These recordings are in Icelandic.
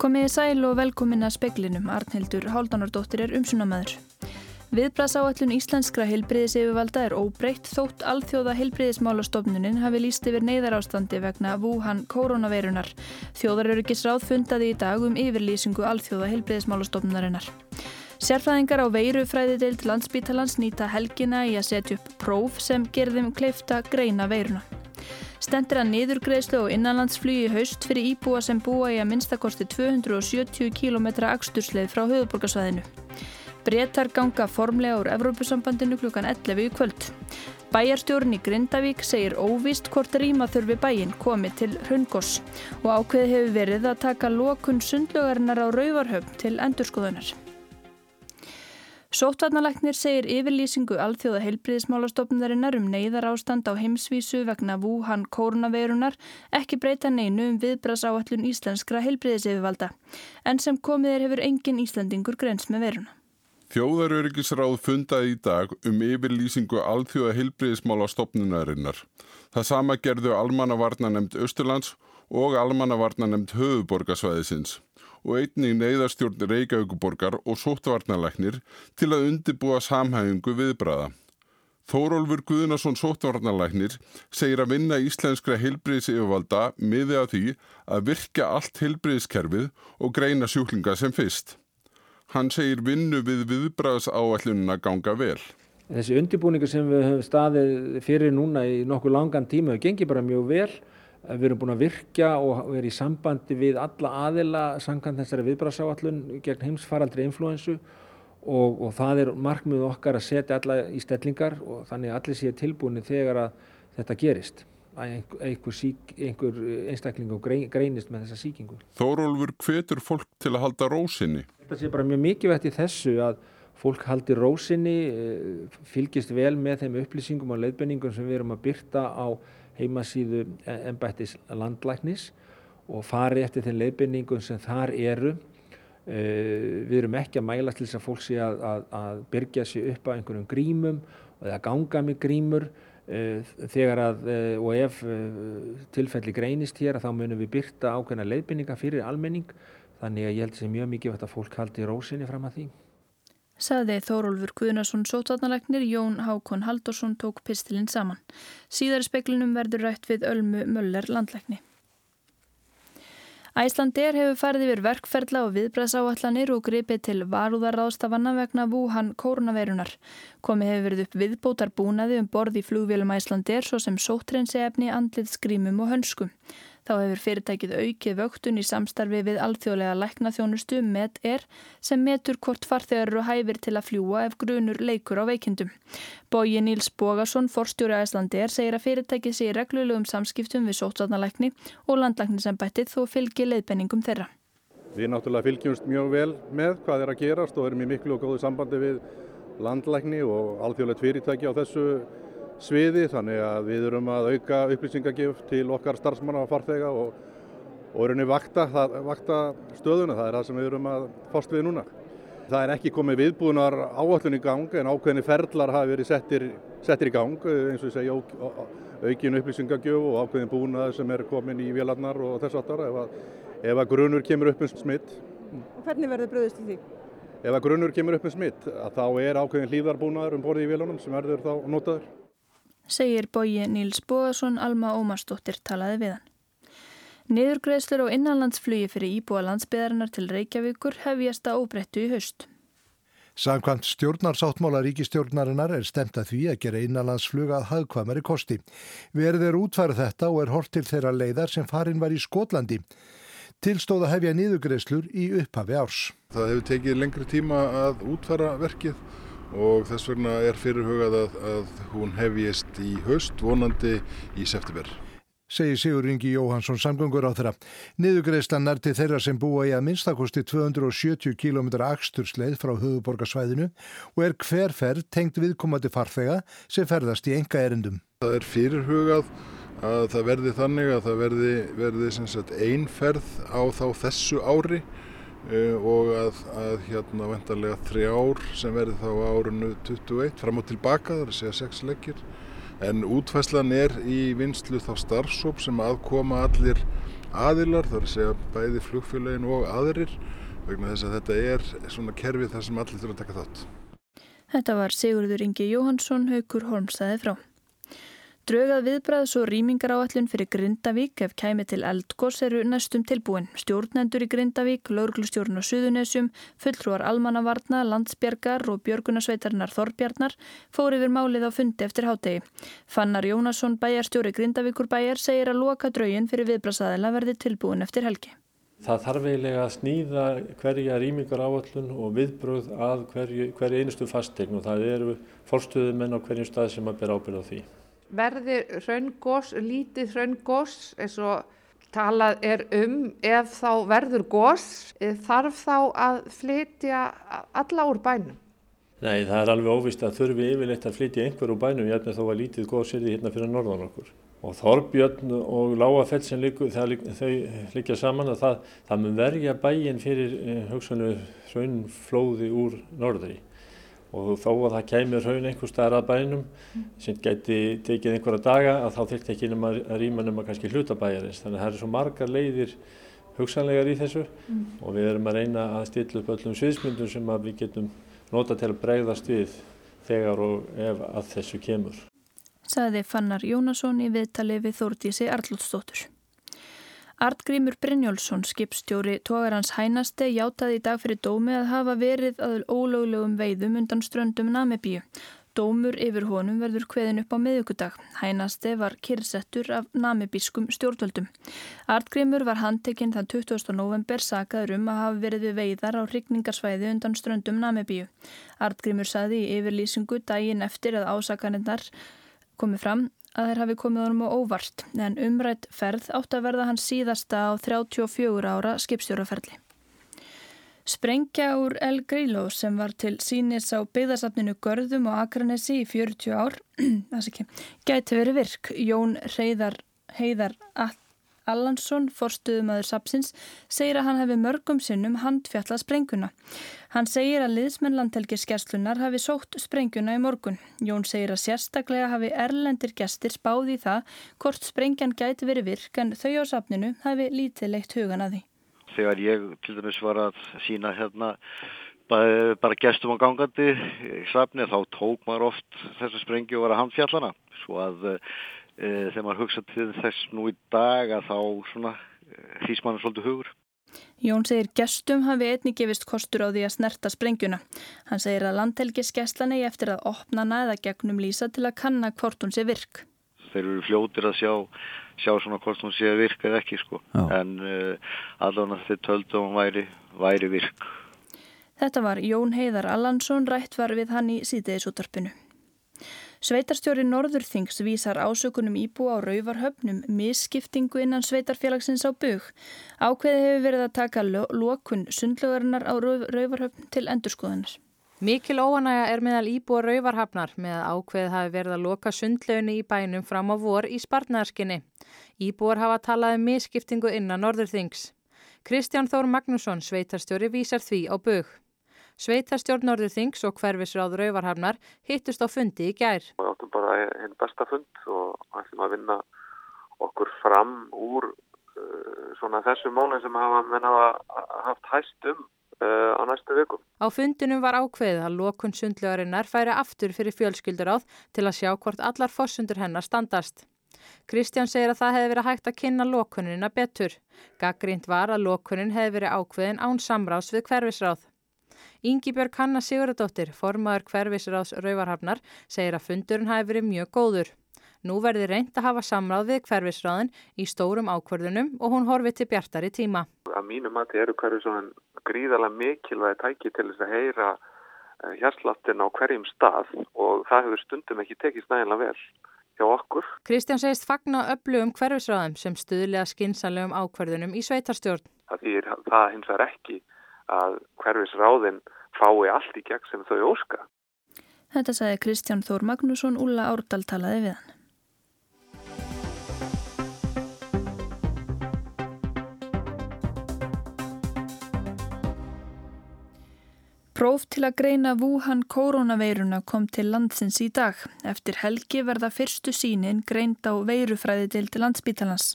Komiði sæl og velkomin að speklinum. Arnhildur Háldanardóttir er umsunamæður. Viðbrasáallun íslenskra heilbriðiseyfirvalda er óbreytt þótt alþjóða heilbriðismálastofnunin hafi líst yfir neyðarástandi vegna Wuhan koronaveirunar. Þjóðaröryggisráð fundaði í dag um yfirlýsingu alþjóða heilbriðismálastofnunarinnar. Sérfræðingar á veirufræðideild landsbítalans nýta helgina í að setja upp próf sem gerðum kleifta greina veiruna. Stendur að niðurgreðslu og innanlandsflugi haust fyrir íbúa sem búa í að minnstakosti 270 km axtursleið frá höfuborgarsvæðinu. Bretar ganga formlega úr Evrópusambandinu klukkan 11 í kvöld. Bæjarstjórn í Grindavík segir óvíst hvort rýma þurfi bæin komið til Hrungos og ákveði hefur verið að taka lokun sundlugarinnar á Rauvarhöfn til endurskoðunar. Sóttvarnalæknir segir yfirlýsingu alþjóða heilbriðismálastofnunarinnar um neyðar ástand á heimsvísu vegna Wuhan koronaveirunar ekki breyta neinu um viðbras áallun íslenskra heilbriðiseyfivalda en sem komið er hefur engin Íslandingur grens með veruna. Þjóðaröryggisráð fundaði í dag um yfirlýsingu alþjóða heilbriðismálastofnunarinnar. Það sama gerðu almannavarnanemnd Östurlands og almannavarnanemnd höfuborgarsvæðisins og einnig neyðarstjórn Reykjavíkuborgar og sóttvarnalæknir til að undibúa samhæfingu viðbræða. Þórólfur Guðnason sóttvarnalæknir segir að vinna íslenskra heilbriðseyfvalda miði að því að virka allt heilbriðskerfið og greina sjúklinga sem fyrst. Hann segir vinnu við viðbræðs áallunina ganga vel. Þessi undibúningu sem við höfum staðið fyrir núna í nokkuð langan tíma, það gengir bara mjög vel Við erum búin að virkja og vera í sambandi við alla aðila samkvæmt þessari viðbrasáallun gegn heimsfaraldri influensu og, og það er markmið okkar að setja alla í stellingar og þannig að allir séu tilbúinni þegar að þetta gerist að einhver, sík, einhver einstakling og greinist með þessa síkingu. Þórólfur hvetur fólk til að halda rósinni? Þetta sé bara mjög mikilvægt í þessu að fólk haldi rósinni, eh, fylgist vel með þeim upplýsingum og leiðbenningum sem við erum að byrta á heimasíðu ennbættis landlæknis og fari eftir þeim leiðbenningum sem þar eru. Uh, við erum ekki að mæla til þess að fólk sé að, að, að byrja sér upp á einhverjum grímum eða ganga með grímur uh, þegar að, uh, og ef tilfelli greinist hér þá munum við byrta ákveðna leiðbenninga fyrir almenning þannig að ég held er mjög mikið að fólk haldi rósinni fram að því. Saði Þórólfur Guðnason sótvarnalagnir, Jón Hákon Haldursson tók pistilinn saman. Síðar speklinum verður rætt við Ölmu Möller landlækni. Æslandir hefur farið yfir verkferðla og viðbræðsáallanir og gripið til varúðarráðstafanna vegna Wuhan kórnaveirunar. Komið hefur verið upp viðbótar búnaði um borð í flugvélum Æslandir svo sem sótrensi efni, andlið, skrýmum og hönskum. Þá hefur fyrirtækið aukið vöktun í samstarfi við alþjóðlega læknaþjónustu MED-ER sem metur hvort farþegar eru hæfir til að fljúa ef grunur leikur á veikindum. Bóji Níls Bógarsson, forstjóri Æslandi-ER, segir að fyrirtækið sé reglulegum samskiptum við sótvarnalækni og landlæknisembættið þó fylgi leiðbenningum þeirra. Við náttúrulega fylgjumst mjög vel með hvað er að gerast og erum í miklu og góðu sambandi við landlækni og alþjóðlegt fyrirtæki á þessu sviði þannig að við erum að auka upplýsingagjöf til okkar starfsmanna og farþega og, og erum við vakta, vakta stöðuna, það er það sem við erum að fást við núna. Það er ekki komið viðbúðunar áallun í gang en ákveðni ferlar hafi verið settir, settir í gang eins og segja aukin upplýsingagjöf og ákveðin búnað sem er komin í vélarnar og þess aftar ef, ef að grunur kemur upp um smitt. Og hvernig verður bröðist til því? Ef að grunur kemur upp um smitt þá er ákveðin hlýðarbúnaður um borði í vélunum sem verður þá notaður segir bóji Níls Bóðarsson Alma Ómarsdóttir talaði við hann. Niðurgreðslur og innanlandsflugi fyrir íbúa landsbyðarinnar til Reykjavíkur hefjast að óbrettu í haust. Samkvæmt stjórnarsáttmála ríkistjórnarinnar er stemt að því að gera innanlandsflug að hagkvamari kosti. Verður er útfærið þetta og er hort til þeirra leiðar sem farin var í Skotlandi. Tilstóða hefja niðurgreðslur í upphafi árs. Það hefur tekið lengri tíma að útfæra verkið og þess vegna er fyrirhugað að, að hún hefjist í höst vonandi í september. Segir Sigur Ingi Jóhansson samgöngur á þeirra. Niðugreislan er til þeirra sem búa í að minnstakosti 270 km axtursleið frá höfuborgarsvæðinu og er hverferð tengt viðkomandi farþega sem ferðast í enga erindum. Það er fyrirhugað að það verði þannig að það verði, verði einferð á þá þessu ári Eh, og að, að hérna vendarlega þrjár sem verði þá árunnu 21 fram og tilbaka, að segja sex leggir en útfæslan er í vinslu þá starfsóp sem aðkoma allir aðilar, þar segja bæði flugfélagin og aðrir vegna þess að þetta er svona kerfi þar sem allir þurfa að taka þátt. Þetta var Sigurður Ingi Jóhansson, Haukur Holmstæði frá. Draugað viðbræðs og rýmingar áallun fyrir Grindavík ef kæmi til eldgós eru næstum tilbúin. Stjórnendur í Grindavík, lauruglustjórn og Suðunesjum, fulltrúar almannavarna, landsbjergar og björgunasveitarnar Þorbjarnar fór yfir málið á fundi eftir hátegi. Fannar Jónasson, bæjarstjóri Grindavíkur bæjar, segir að loka draugin fyrir viðbræðsaðila verði tilbúin eftir helgi. Það þarf eiginlega að snýða hverja rýmingar áallun og viðbröð að hverju, hverju einustu fastegn og það eru fórstuðumenn á hverjum stað sem að bera ábyrða því verði hraungós, lítið hraungós eins og talað er um ef þá verður gós þarf þá að flytja alla úr bænum? Nei, það er alveg óvist að þurfi yfirleitt að flytja einhver úr bænum, ég eftir þó að lítið gós er því hérna fyrir norðan okkur. Og Þorbjörn og Láafell sem líku, það, þau líkja saman að það, það mun verja bæin fyrir eh, hugsanlega hraunflóði úr norðri og þó að það kemur raun einhver staðar að bænum sem geti tekið einhverja daga að þá þurfti ekki nema að rýma nema kannski hlutabæjarins þannig að það eru svo margar leiðir hugsanlegar í þessu mm. og við erum að reyna að stilla upp öllum sviðsmyndum sem við getum nota til að bregðast við þegar og ef að þessu kemur. Saði Fannar Jónasson í viðtali við Þórtísi Arlútsdóttur. Artgrímur Brynjólfsson, skipstjóri tógarans hænaste, játaði í dag fyrir dómi að hafa verið að ólöglegum veiðum undan ströndum Namibíu. Dómur yfir honum verður hveðin upp á miðugudag. Hænaste var kyrsettur af namibískum stjórnvöldum. Artgrímur var handtekinn þann 20. november sagaður um að hafa verið við veiðar á rikningarsvæði undan ströndum Namibíu. Artgrímur saði í yfirlýsingu daginn eftir að ásakanirnar komið fram að þeir hafi komið honum á óvart en umrætt ferð átt að verða hans síðasta á 34 ára skipstjóraferli. Sprengja úr El Grillo sem var til sínis á byggðarsafninu Görðum og Akranesi í 40 ár, gæti verið virk. Jón Heiðar, Heiðar Allansson, forstuðumöður Sapsins, segir að hann hefði mörgum sinnum handfjallað sprenguna. Hann segir að liðsmenn landhelgiskerslunar hafi sótt sprenguna í morgun. Jón segir að sérstaklega hafi erlendir gestir spáði í það hvort sprengjan gæti verið virk en þau á Sapninu hafi lítið leitt hugan að því. Þegar ég til dæmis var að sína hérna bara gestum á gangandi í Sapni þá tók maður oft þessu sprengju og var að handfjallana svo að e, þegar maður hugsa til þess nú í dag að þá svona hlýs mann svolítið hugur. Jón segir gestum hafi einni gefist kostur á því að snerta sprengjuna. Hann segir að landhelgiskeslan eigi eftir að opna næða gegnum lýsa til að kanna hvort hún sé virk. Þeir eru fljótir að sjá, sjá svona hvort hún sé virk eða ekki sko. Já. En uh, allavega þeir töldu að hún væri, væri virk. Þetta var Jón Heiðar Allansson rætt var við hann í síðdeisútarpinu. Sveitarstjóri Norðurþings vísar ásökunum íbú á rauvarhöfnum misskiptingu innan sveitarfélagsins á bug. Ákveði hefur verið að taka lokun sundlögarinnar á rauvarhöfn til endurskoðanar. Mikil óanæga er meðal íbúa rauvarhafnar með að ákveðið hafi verið að loka sundlöginni í bænum fram á vor í spartnaðarskinni. Íbúar hafa talað um misskiptingu innan Norðurþings. Kristján Þór Magnússon, sveitarstjóri, vísar því á bug. Sveitarstjórn Norðurþings og hverfisráð Rauvarhafnar hittust á fundi í gær. Við áttum bara einn besta fund og ætlum að vinna okkur fram úr uh, svona þessu málinn sem hafa, hafa haft hæst um uh, á næstu vikum. Á fundinum var ákveðið að lokun sundlegarinnar færi aftur fyrir fjölskyldur áð til að sjá hvort allar fossundur hennar standast. Kristján segir að það hefði verið hægt að kynna lokunina betur. Gaggrínt var að lokunin hefði verið ákveðin án samráðs við hverfisráð. Íngibjörg Hanna Sigurðardóttir, formaður hverfisráðs Rauvarhafnar, segir að fundurinn hafi verið mjög góður. Nú verði reynd að hafa samráð við hverfisráðin í stórum ákvörðunum og hún horfið til bjartari tíma. Að mínu mati eru hverfisráðin gríðarlega mikilvægi tæki til þess að heyra hérsláttin á hverjum stað og það hefur stundum ekki tekist nægilega vel hjá okkur. Kristján segist fagna öflugum hverfisráðum sem stuðlega skinsanlegum ákvörðunum í sveitarstjórn. Það, það hins vegar ekki að hverfisráðin fái allt í gegn sem þau óska. Þetta sagði Kristján Þór Magnússon, Úla Árdal talaði við hann. Próf til að greina Wuhan koronaveiruna kom til landsins í dag. Eftir helgi verða fyrstu sínin greind á veirufræði til landsbítalans.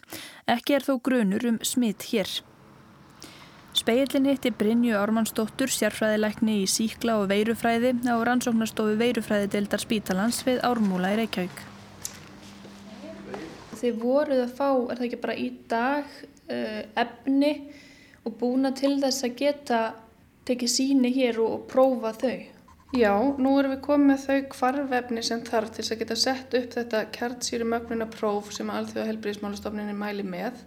Ekki er þó grunur um smitt hér. Speillin hitti Brynju Ármannsdóttur, sérfræðileikni í síkla og veirufræði á rannsóknastofu veirufræði deildar spítalans við Ármúla í Reykjavík. Þið voruð að fá, er það ekki bara í dag, uh, efni og búna til þess að geta tekið síni hér og, og prófa þau? Já, nú erum við komið með þau kvarvefni sem þarf til að geta sett upp þetta kjartsýri mögnuna próf sem alþjóða helbriðismálastofninni mæli með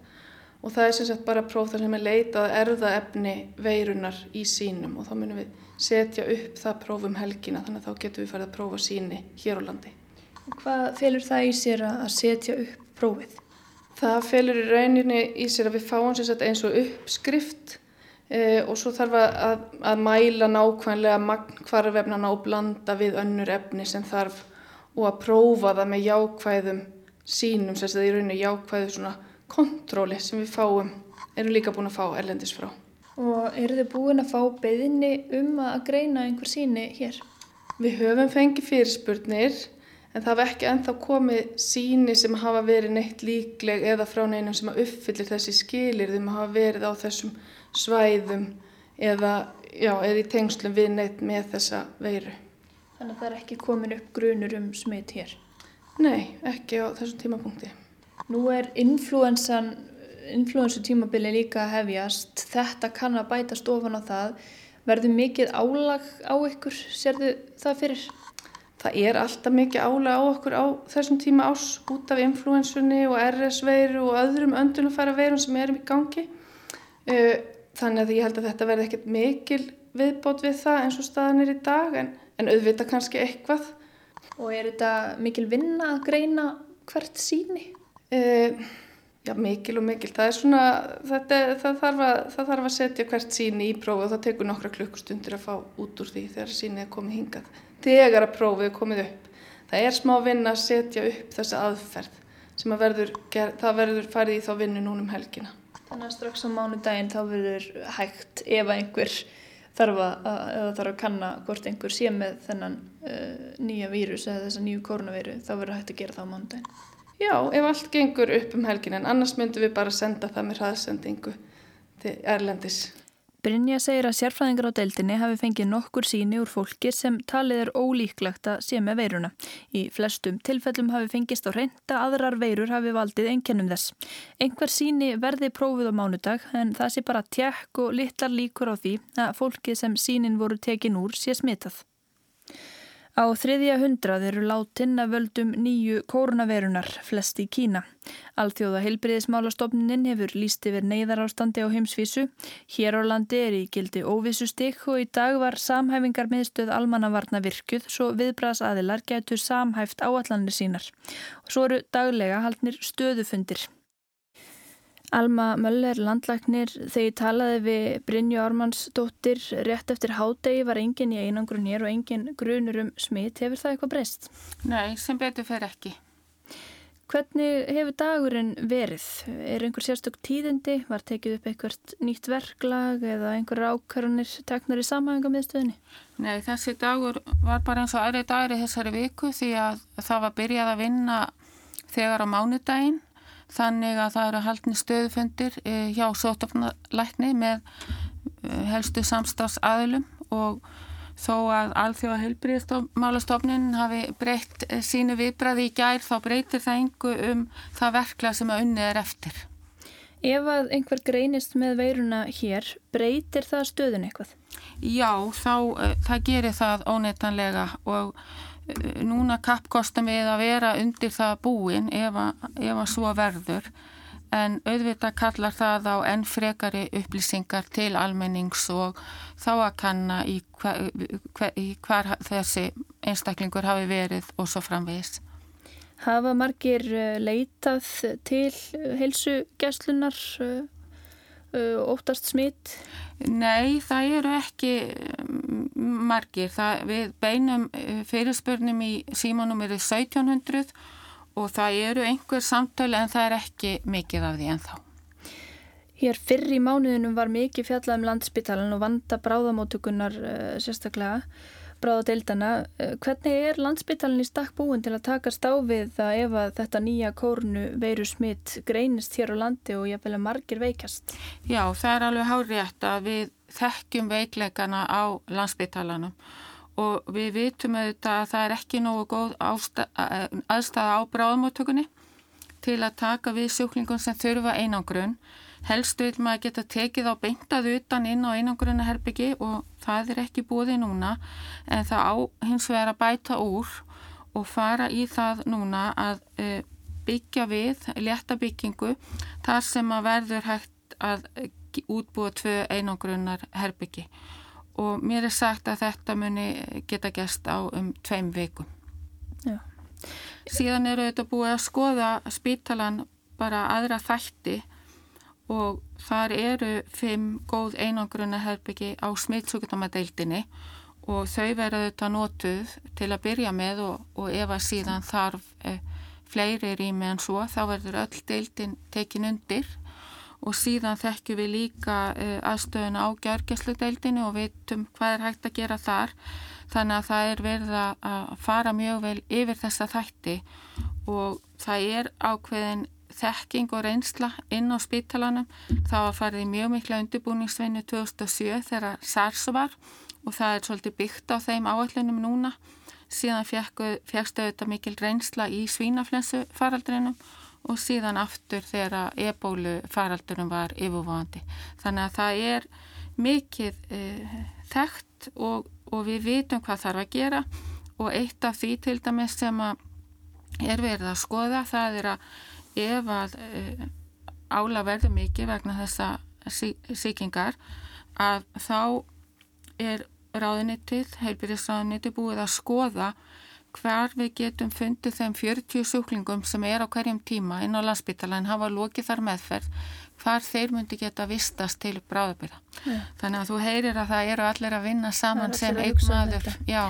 og það er sem sagt bara próf þar sem er leitað erðaefni veirunar í sínum og þá munum við setja upp það próf um helgina þannig að þá getum við farið að prófa síni hér á landi. Og hvað felur það í sér að setja upp prófið? Það felur í rauninni í sér að við fáum sem sagt eins og uppskrift e, og svo þarf að, að mæla nákvæmlega magnkvarvefnana og blanda við önnur efni sem þarf og að prófa það með jákvæðum sínum, þess að það í rauninni jákvæðu svona kontróli sem við fáum, erum líka búin að fá erlendis frá. Og eru þið búin að fá beðinni um að greina einhver síni hér? Við höfum fengið fyrirspurnir en það hef ekki enþá komið síni sem hafa verið neitt líkleg eða frá neinum sem að uppfyllir þessi skilir þeim að hafa verið á þessum svæðum eða, já, eða í tengslum við neitt með þessa veiru. Þannig að það er ekki komin upp grunur um smitt hér? Nei, ekki á þessum tímapunkti. Nú er influensan, influensu tímabili líka hefjast. Þetta kann að bætast ofan á það. Verður mikið álag á ykkur, sérðu það fyrir? Það er alltaf mikið álag á okkur á þessum tíma ás út af influensunni og RS-veiru og öðrum öndunumfæra veirun sem erum í gangi. Þannig að ég held að þetta verði ekkert mikil viðbót við það eins og staðan er í dag en, en auðvita kannski eitthvað. Og er þetta mikil vinna að greina hvert síni? Uh, já, mikil og mikil. Það, svona, þetta, það, þarf að, það þarf að setja hvert síni í prófi og það tekur nokkra klukkustundir að fá út úr því þegar sínið er komið hingað. Þegar að prófið er komið upp. Það er smá vinna að setja upp þessa aðferð sem að verður, það verður farið í þá vinnu núnum helgina. Þannig að strax á mánudaginn þá verður hægt ef einhver þarf að, að, þarf að kanna hvort einhver sé með þennan uh, nýja vírus eða þessa nýju koronavíru þá verður hægt að gera það á mánudaginn. Já, ef allt gengur upp um helgin en annars myndum við bara senda það með hraðsendingu til Erlendis. Brynja segir að sérfræðingar á deildinni hafi fengið nokkur síni úr fólki sem talið er ólíklegt að sé með veiruna. Í flestum tilfellum hafi fengist á reynda aðrar veirur hafi valdið einkennum þess. Einhver síni verði prófið á mánudag en það sé bara tjekk og litlar líkur á því að fólki sem sínin voru tekin úr sé smitað. Á þriðja hundrað eru látin að völdum nýju koronavirunar, flest í Kína. Alþjóða heilbriðismálastofnin hefur líst yfir neyðar ástandi á heimsvísu. Hér á landi er í gildi óvissu stygg og í dag var samhæfingar meðstöð almannavarna virkuð svo viðbras aðilar getur samhæft áallanir sínar. Og svo eru daglega haldnir stöðufundir. Alma Möller, landlagnir, þegar ég talaði við Brynju Ármannsdóttir rétt eftir hádegi var engin í einangrun hér og engin grunur um smitt. Hefur það eitthvað breyst? Nei, sem betur fer ekki. Hvernig hefur dagurinn verið? Er einhver sérstök tíðindi? Var tekið upp eitthvað nýtt verklag eða einhver ákvarðanir teknar í samhæfinga miðstöðinni? Nei, þessi dagur var bara eins og aðri dagur í þessari viku því að það var byrjað að vinna þegar á mánudaginn þannig að það eru haldni stöðufundir eh, hjá sótofnalækni með eh, helstu samstafsaðilum og þó að alþjóða heilbríðstofmálastofnin hafi breytt eh, sínu viðbræði í gær þá breytir það engu um það verkla sem að unnið er eftir. Ef að einhver greinist með veiruna hér, breytir það stöðun eitthvað? Já, þá, það gerir það óneitanlega og núna kappkostum við að vera undir það búin ef að, ef að svo verður en auðvitað kallar það á enn frekari upplýsingar til almennings og þá að kanna í hver, hver, í hver þessi einstaklingur hafi verið og svo framvegis. Hafa margir eh, leitað til heilsugjastlunar Uh, óttast smitt? Nei, það eru ekki mm, margir. Það, við beinum uh, fyrirspörnum í símanum eru 1700 og það eru einhver samtölu en það er ekki mikið af því ennþá. Hér fyrr í mánuðinum var mikið fjallað um landsbytalan og vanda bráðamótugunar eh, sérstaklega, bráðadeildana. Uh, hvernig er landsbytalan í stakk búin til að taka stáfið að ef að þetta nýja kórnu veiru smitt greinist hér á landi og ég vil að margir veikast? Já, það er alveg hárétt að við þekkjum veikleikana á landsbytalanum og við vitum auðvitað að það er ekki nógu góð aðstæða á bráðamótugunni til að taka við sjúklingum sem þurfa einangrunn Helst vil maður geta tekið á beintað utan inn á einangrunna herbyggi og það er ekki búið núna en það á hins vegar að bæta úr og fara í það núna að e, byggja við létta byggingu þar sem að verður hægt að útbúa tvö einangrunnar herbyggi og mér er sagt að þetta muni geta gæst á um tveim vikum. Já. Síðan eru þetta búið að skoða spítalan bara aðra þætti og þar eru fimm góð einangrunna herbyggi á smittsúkjumadeildinni og þau verða þetta notuð til að byrja með og, og ef að síðan þarf e, fleiri rými en svo þá verður öll deildin tekin undir. Og síðan þekkjum við líka e, aðstöðuna á gjörgjæslu deildinni og veitum hvað er hægt að gera þar. Þannig að það er verið að fara mjög vel yfir þessa þætti og það er ákveðin þekking og reynsla inn á spítalanum. Það var farið í mjög mikla undirbúningsvinni 2007 þegar SARS var og það er svolítið byggt á þeim áallunum núna. Síðan fegstu þetta mikil reynsla í svínaflensu faraldrinum og síðan aftur þegar ebólu faraldrinum var yfirvóðandi. Þannig að það er mikið e, þekkt og, og við vitum hvað þarf að gera og eitt af því til dæmis sem er verið að skoða það er að ef að uh, ála verður mikið vegna þessa sí, síkingar að þá er ráðunittið, heilbyrðisráðunittið búið að skoða hver við getum fundið þeim 40 sjúklingum sem er á hverjum tíma inn á landsbytala en hafa lokið þar meðferð hvar þeir myndi geta vistast til bráðabyrða. Ja. Þannig að þú heyrir að það eru allir að vinna saman sem einn um maður. Já.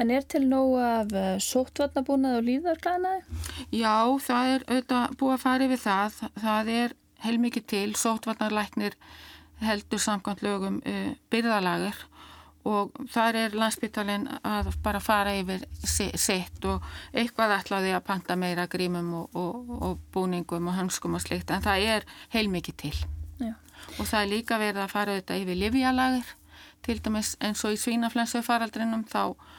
En er til nóg af eh, sóttvarnabúnað og líðarklæðnaði? Já, það er auðvitað búið að fara yfir það. Það er heilmikið til, sóttvarnarlæknir heldur samkvæmt lögum uh, byrðalagur og þar er landsbyttalinn að bara fara yfir sitt og eitthvað ætlaði að panta meira grímum og, og, og búningum og hanskum og slikt en það er heilmikið til. Já. Og það er líka verið að fara auðvitað yfir livjalagur til dæmis eins og í svínaflensu faraldrinum þá Eh,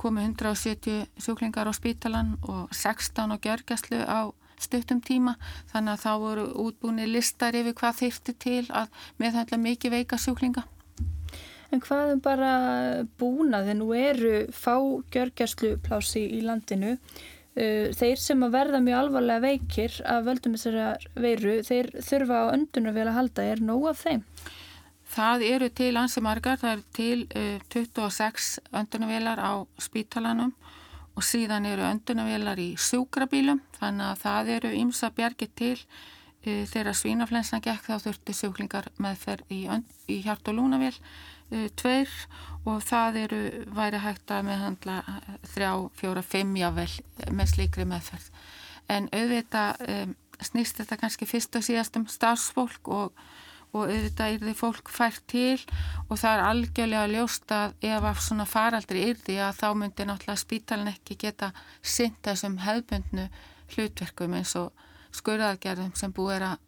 komu 170 sjúklingar á spítalan og 16 á gjörgjastlu á stuttum tíma þannig að þá voru útbúinir listar yfir hvað þyrfti til að meðhandla mikið veika sjúklinga. En hvað er bara búnað en nú eru fá gjörgjastlu plási í landinu eh, þeir sem að verða mjög alvarlega veikir af völdum þessari veiru þeir þurfa á öndunum vel að halda er nóg af þeim? Það eru til ansi margar, það eru til uh, 26 öndunavélar á spítalanum og síðan eru öndunavélar í sjúkrabílum þannig að það eru ymsa bjargir til uh, þegar svínaflensna gekk þá þurfti sjúklingar meðferð í, í hjart og lúnavél uh, tveir og það eru væri hægt að meðhandla þrjá, fjóra, fimm jável með slíkri meðferð. En auðvitað um, snýst þetta kannski fyrst og síðast um starfsfólk og og auðvitað er þið fólk fært til og það er algjörlega ljóst að ef af svona faraldri er því að þá myndir náttúrulega spítalinn ekki geta synt þessum hefbundnu hlutverkum eins og skurðargerðum sem búið er að,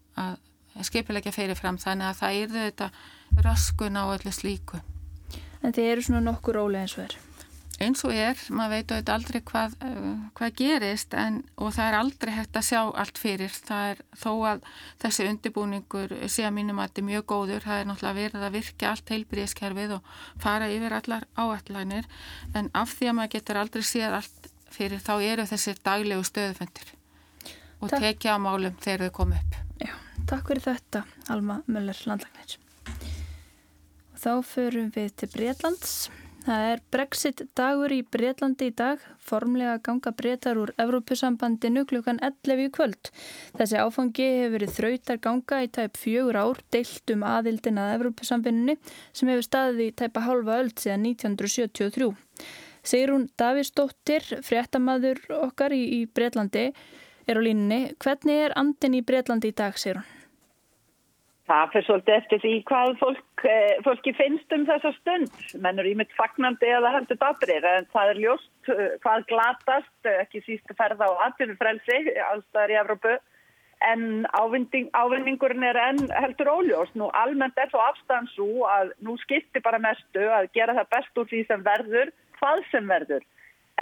að skipilegja fyrirfram þannig að það er þetta raskun á öllu slíku. En þið eru svona nokkur ólega eins og er? Eins og er, maður veit auðvitað aldrei hvað, uh, hvað gerist en, og það er aldrei hægt að sjá allt fyrir. Það er þó að þessi undirbúningur sé að mínum að þetta er mjög góður. Það er náttúrulega verið að virka allt heilbríðiskerfið og fara yfir allar áallanir en af því að maður getur aldrei séð allt fyrir þá eru þessir daglegu stöðuföndir og takk. tekja á málum þegar þau komu upp. Já, Takk fyrir þetta Alma Möller landlagnir Þá förum við til Breitlands Það er Brexit dagur í Breitlandi í dag, formlega ganga breytar úr Evrópusambandinu klukkan 11 í kvöld. Þessi áfangi hefur verið þrautar ganga í tæp fjögur ár, deilt um aðildin að Evrópusambandinu sem hefur staðið í tæpa hálfa öll síðan 1973. Sigrún Davísdóttir, fréttamaður okkar í, í Breitlandi, er á línunni. Hvernig er andin í Breitlandi í dag, Sigrún? Það fyrir svolítið eftir því hvað fólk, eh, fólki finnst um þessa stund. Mennur í mitt fagnandi eða heldur dabrir en það er ljóst eh, hvað glatast, eh, ekki síst að ferða á atvinnufrelsi allstaðar í Evrópu en ávinningurinn er enn heldur óljós. Nú almennt er svo afstæðan svo að nú skiptir bara mestu að gera það best úr því sem verður, hvað sem verður.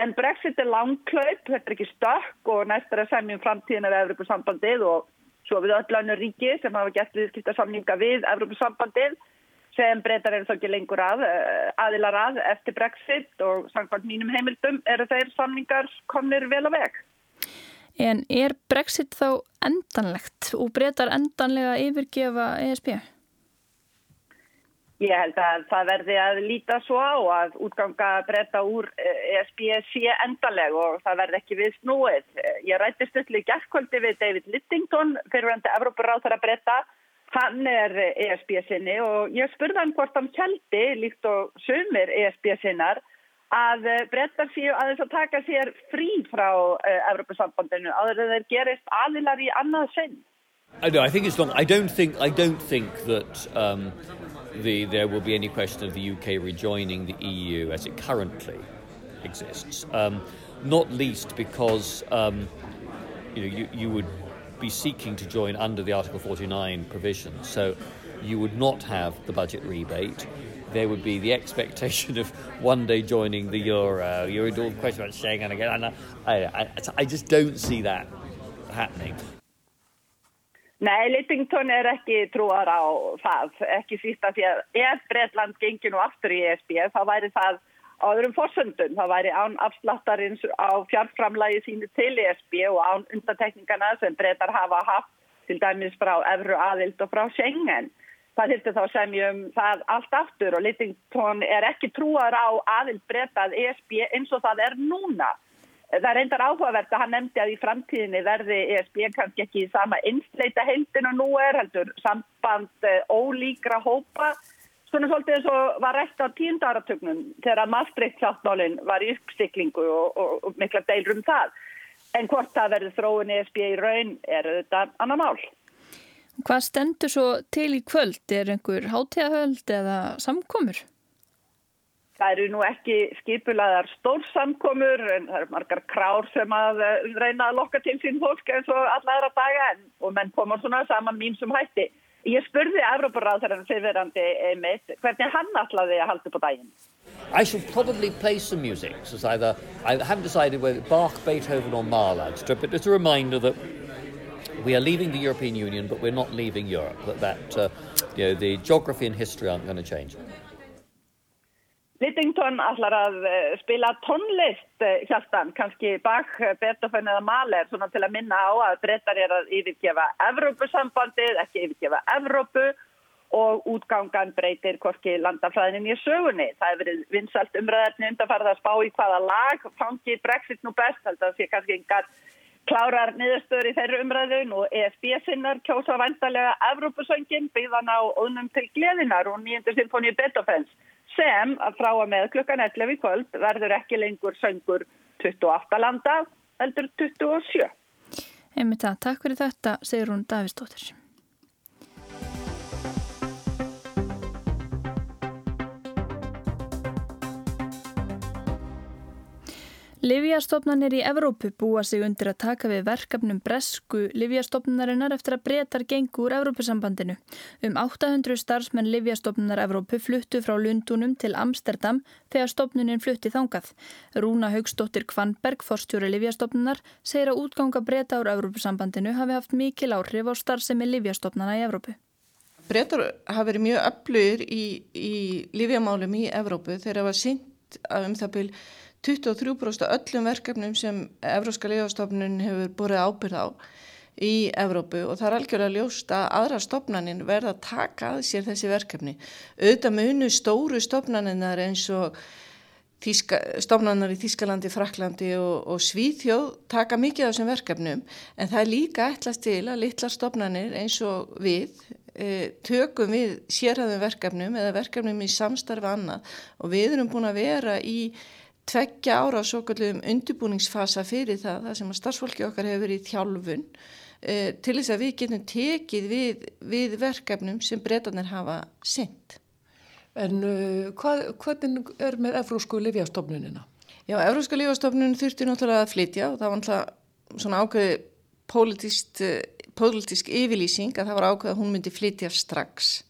En Brexit er langklaup, þetta er ekki stökk og næstar að semjum framtíðin af Evropa sambandið og svo við öll annar ríki sem hafa gett viðskiptarsamninga við Evrópussambandið sem breytar er þá ekki lengur að, eh, aðilar að eftir Brexit og samkvæmt mínum heimildum eru þeir samningar komnir vel að veg. En er Brexit þá endanlegt og breytar endanlega yfirgefa ESB? Ég held að það verði að líta svo á að útganga breyta úr ESB eh, e sé endaleg og það verði ekki við snúið. Ég rætti stundli gerðkvöldi við David Littington, fyrirvændi Evrópuráþar að breyta. Hann er ESB sinni og ég spurði hann hvort hann kjaldi, líkt og sumir ESB sinnar, að breyta sér að þess að taka sér frí frá eh, Evrópusambandinu áður en þeir gerist aðilar í annað sinn. I, know, I think it's long. I don't think. I don't think that. Um, the, there will be any question of the UK rejoining the EU as it currently exists. Um, not least because um, you, know, you, you would be seeking to join under the Article 49 provision. So you would not have the budget rebate. There would be the expectation of one day joining the euro. You're all the question about Schengen again. I, I, I just don't see that happening. Nei, Littington er ekki trúar á það, ekki síst að því að ef Breitland gengir nú aftur í ESB þá væri það á öðrum fórsöndun, þá væri án afsláttarins á fjárframlægi sínu til ESB og án undatekningana sem Breitar hafa haft til dæmis frá Evru aðild og frá Schengen. Það hildi þá semjum það allt aftur og Littington er ekki trúar á aðild Breitað ESB eins og það er núna. Það er reyndar áhugavert að hann nefndi að í framtíðinni verði ESB kannski ekki í sama einsleita heildin og nú er heldur samband eh, ólíkra hópa. Svona svolítið eins og var rekt á tíundaratögnum þegar Maastricht hjáttmálinn var í uppstiklingu og, og, og mikla deilur um það. En hvort það verður þróun ESB í raun er þetta annar mál. Hvað stendur svo til í kvöld? Er einhver hátíðahöld eða samkomur? Það eru nú ekki skipulaðar stórsamkomur en það eru margar krár sem að eh, reyna að lokka til sín fólk eins og alla aðra daga en, og menn koma svona saman mín sem hætti. Ég spurði Európaráð þegar hann fyrirverandi einmitt hvernig hann ætlaði að halda upp á daginn. I shall probably play some music. So either, I haven't decided whether Bach, Beethoven or Mahler, but it's a reminder that we are leaving the European Union but we're not leaving Europe. That, that uh, you know, the geography and history aren't going to change. Littington allar að eh, spila tónlist hjaltan, kannski Bach, Beethoven eða Mahler svona til að minna á að brettar er að yfirgefa Evrópusambandið, ekki yfirgefa Evrópu og útgangan breytir hvorki landafræðinin í sögunni. Það hefur verið vinsalt umræðarni undanfarið að spá í hvaða lag, fangi Brexit nú best, held að það sé kannski engar klárar niðurstöður í þeirri umræðun og ESB-sinnar kjósa vandarlega Evrópusöngin byggðan á ónum til gleðinar og nýjendur symfóníu Beethovens sem frá að með klukkan 11 í kvöld verður ekki lengur söngur 28 landa, heldur 27. Einmitt það, takk fyrir þetta, segir hún Livjastofnanir í Evrópu búa sig undir að taka við verkefnum bresku Livjastofnarinnar eftir að breytar gengur úr Evrópusambandinu. Um 800 starfsmenn Livjastofnanar Evrópu fluttu frá Lundunum til Amsterdam þegar stofnunin flutti þangað. Rúna Haugstóttir Kvanberg, forstjóri Livjastofnanar, segir að útganga breyta úr Evrópusambandinu hafi haft mikil áhrif á starfsemi Livjastofnana í Evrópu. Breytar hafi verið mjög öflugir í, í Livjamálum í Evrópu þegar það var sínt um það byrj 23% öllum verkefnum sem Evróska lífastofnun hefur búið ábyrð á í Evrópu og það er algjörlega ljóst að aðra stopnanin verða að taka að sér þessi verkefni. Auðvitað munu stóru stopnaninnar eins og Þíska, stofnanar í Þískalandi, Fraklandi og, og Svíþjóð taka mikið af þessum verkefnum en það er líka ætlast til að litlar stofnanir eins og við e, tökum við sérhæðum verkefnum eða verkefnum í samstarfi annað og við erum búin að vera í tveggja ára svo kallum undirbúningsfasa fyrir það, það sem að starfsfólki okkar hefur verið í þjálfun uh, til þess að við getum tekið við, við verkefnum sem breytanir hafa sendt. En uh, hvað, hvernig er með Evrósku Livjastofnunina? Já, Evrósku Livjastofnun þurfti náttúrulega að flytja og það var náttúrulega svona ákveði pólitísk, pólitísk yfirlýsing að það var ákveði að hún myndi flytja strax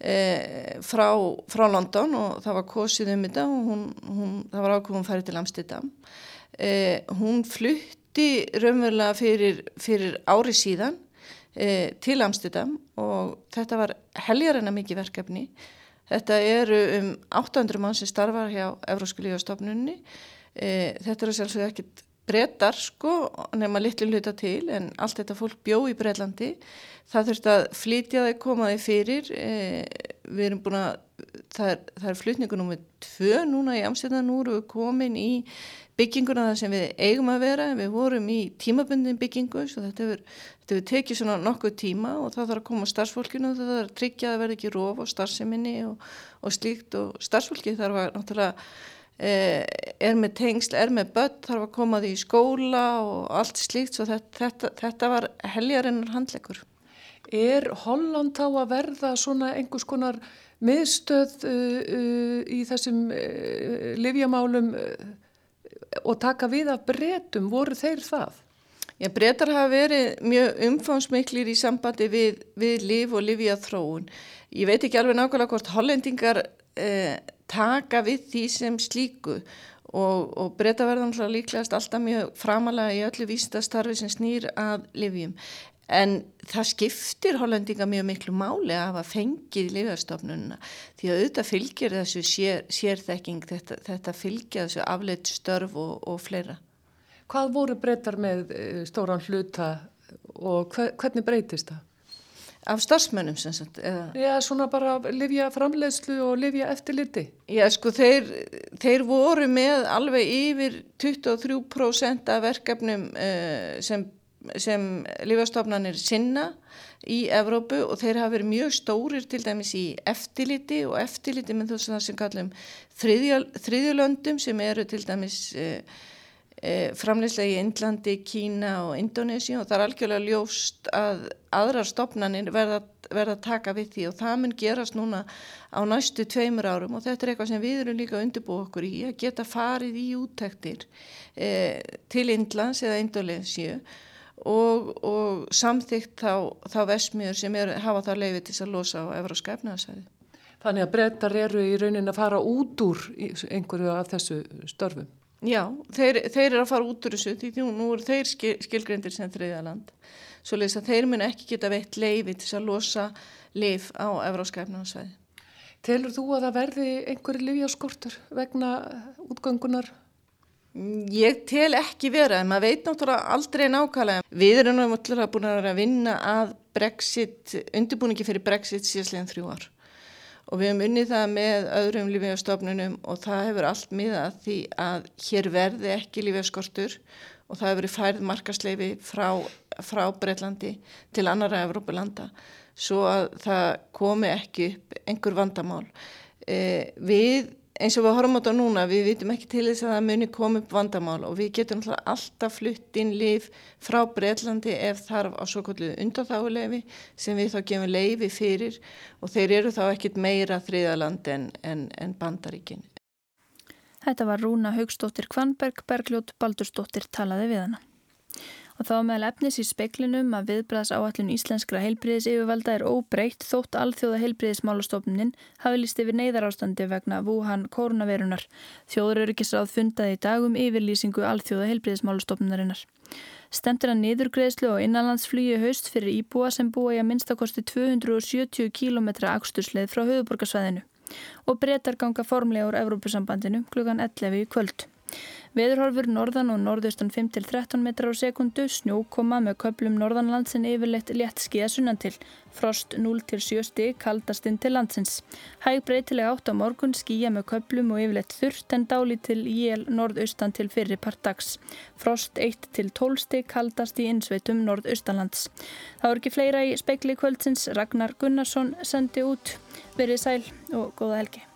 eh, frá, frá London og það var kosið um þetta og hún, hún, það var ákveð hún færið til Amsterdam. Eh, hún flutti raunverulega fyrir, fyrir ári síðan eh, til Amsterdam og þetta var heljarinnar mikið verkefni. Þetta eru um 800 mann sem starfar hjá Evrósku lífastofnunni. Þetta eru sjálfsög ekkit brettar sko nema litlu hluta til en allt þetta fólk bjó í Breitlandi það þurft að flytja þau komaði fyrir e, við erum búin að það er, það er flutningu nummið tvö núna í Amsterdam nú erum við komin í bygginguna þar sem við eigum að vera. Við vorum í tímabundin byggingu þetta hefur, þetta hefur tekið svona nokkuð tíma og það þarf að koma starfsfólkinu og það þarf að tryggja að verði ekki róf og starfseminni og, og slíkt. Og starfsfólki þarf að náttúrulega Eh, er með tengsl, er með börn, þarf að koma því í skóla og allt slíkt svo þetta, þetta, þetta var heljarinnar handlegur. Er Holland þá að verða svona einhvers konar miðstöð uh, uh, í þessum uh, livjamálum og taka við af breytum, voru þeir það? Já, breytar hafa verið mjög umfámsmiklir í sambandi við, við liv og livjathróun. Ég veit ekki alveg nákvæmlega hvort hollendingar taka við því sem slíku og, og breyta verðan líklegast alltaf mjög framalega í öllu vístastarfi sem snýr að livjum. En það skiptir hollendinga mjög miklu máli að hafa fengið lífastofnununa því að auðvitað fylgir þessu sér, sérþekking, þetta, þetta fylgja þessu afleitt störf og, og fleira. Hvað voru breytar með eh, stóran hluta og hvernig breytist það? Af starfsmönnum sem sagt? Eða? Já, svona bara livja framleiðslu og livja eftirliti. Já, sko, þeir, þeir voru með alveg yfir 23% af verkefnum uh, sem, sem livjastofnanir sinna í Evrópu og þeir hafa verið mjög stórir til dæmis í eftirliti og eftirliti með þess að það sem kallum þriðjulöndum sem eru til dæmis... Uh, E, framleyslega í Indlandi, Kína og Indonési og það er algjörlega ljóst að aðrar stopnarnir verða, verða taka við því og það mun gerast núna á næstu tveimur árum og þetta er eitthvað sem við erum líka að undirbúa okkur í að geta farið í úttektir e, til Indlands eða Indonési og, og samþygt þá, þá vesmiður sem er, hafa það leiði til að losa á Evróska efnaðsæði. Þannig að brettar eru í raunin að fara út úr einhverju af þessu störfum? Já, þeir, þeir eru að fara út úr þessu því nú eru þeir skil, skilgrendir sem þriðaland svo leiðis að þeir mun ekki geta veitt leiði til að losa lif á Evróskæfnarsvæði. Telur þú að það verði einhverju livjaskortur vegna útgöngunar? Ég tel ekki vera, en maður veit náttúrulega aldrei nákvæmlega. Við erum náttúrulega búin að vinna að Brexit, undirbúningi fyrir Brexit síðastleginn þrjú ár og við hefum unnið það með öðrum lífeyjastofnunum og það hefur allt miðað því að hér verði ekki lífeyjaskortur og það hefur færð markasleifi frá, frá Breitlandi til annara Evrópulanda svo að það komi ekki upp einhver vandamál. Eh, við eins og við horfum á þetta núna, við vitum ekki til þess að það muni koma upp vandamál og við getum alltaf flutt inn líf frá Breitlandi ef þarf á svo kvöldu undanþáuleifi sem við þá gefum leifi fyrir og þeir eru þá ekkit meira þriðaland en, en, en bandaríkin. Þetta var Rúna Haugstóttir Kvanberg, Bergljót Baldurstóttir talaði við hana og þá meðal efnis í speklinum að viðbræðs áallun íslenskra heilbriðis yfirvalda er óbreytt þótt alþjóða heilbriðismálastofnunin hafi líst yfir neyðarástandi vegna Wuhan koronavirunar. Þjóður eru ekki sáð fundaði í dagum yfirlýsingu alþjóða heilbriðismálastofnunarinnar. Stemtir að niðurgreðslu og innanlandsflugi haust fyrir íbúa sem búa í að minnstakosti 270 km axtursleið frá höfuborgarsvæðinu og breytar ganga formlega úr Evrópusambandinu klukkan 11 í kvöld. Veðurhorfur norðan og norðaustan 5-13 metrar á sekundu, snjókoma með köplum norðanlandsin yfirleitt létt skíða sunnan til, frost 0-7 stig kaldast inn til landsins. Hæg breytilega átt á morgun skíja með köplum og yfirleitt þurft en dáli til jél norðaustan til fyrir part dags. Frost 1-12 stig kaldast í innsveitum norðaustanlands. Það voru ekki fleira í spekli kvöldsins, Ragnar Gunnarsson sendi út. Verið sæl og góða helgi.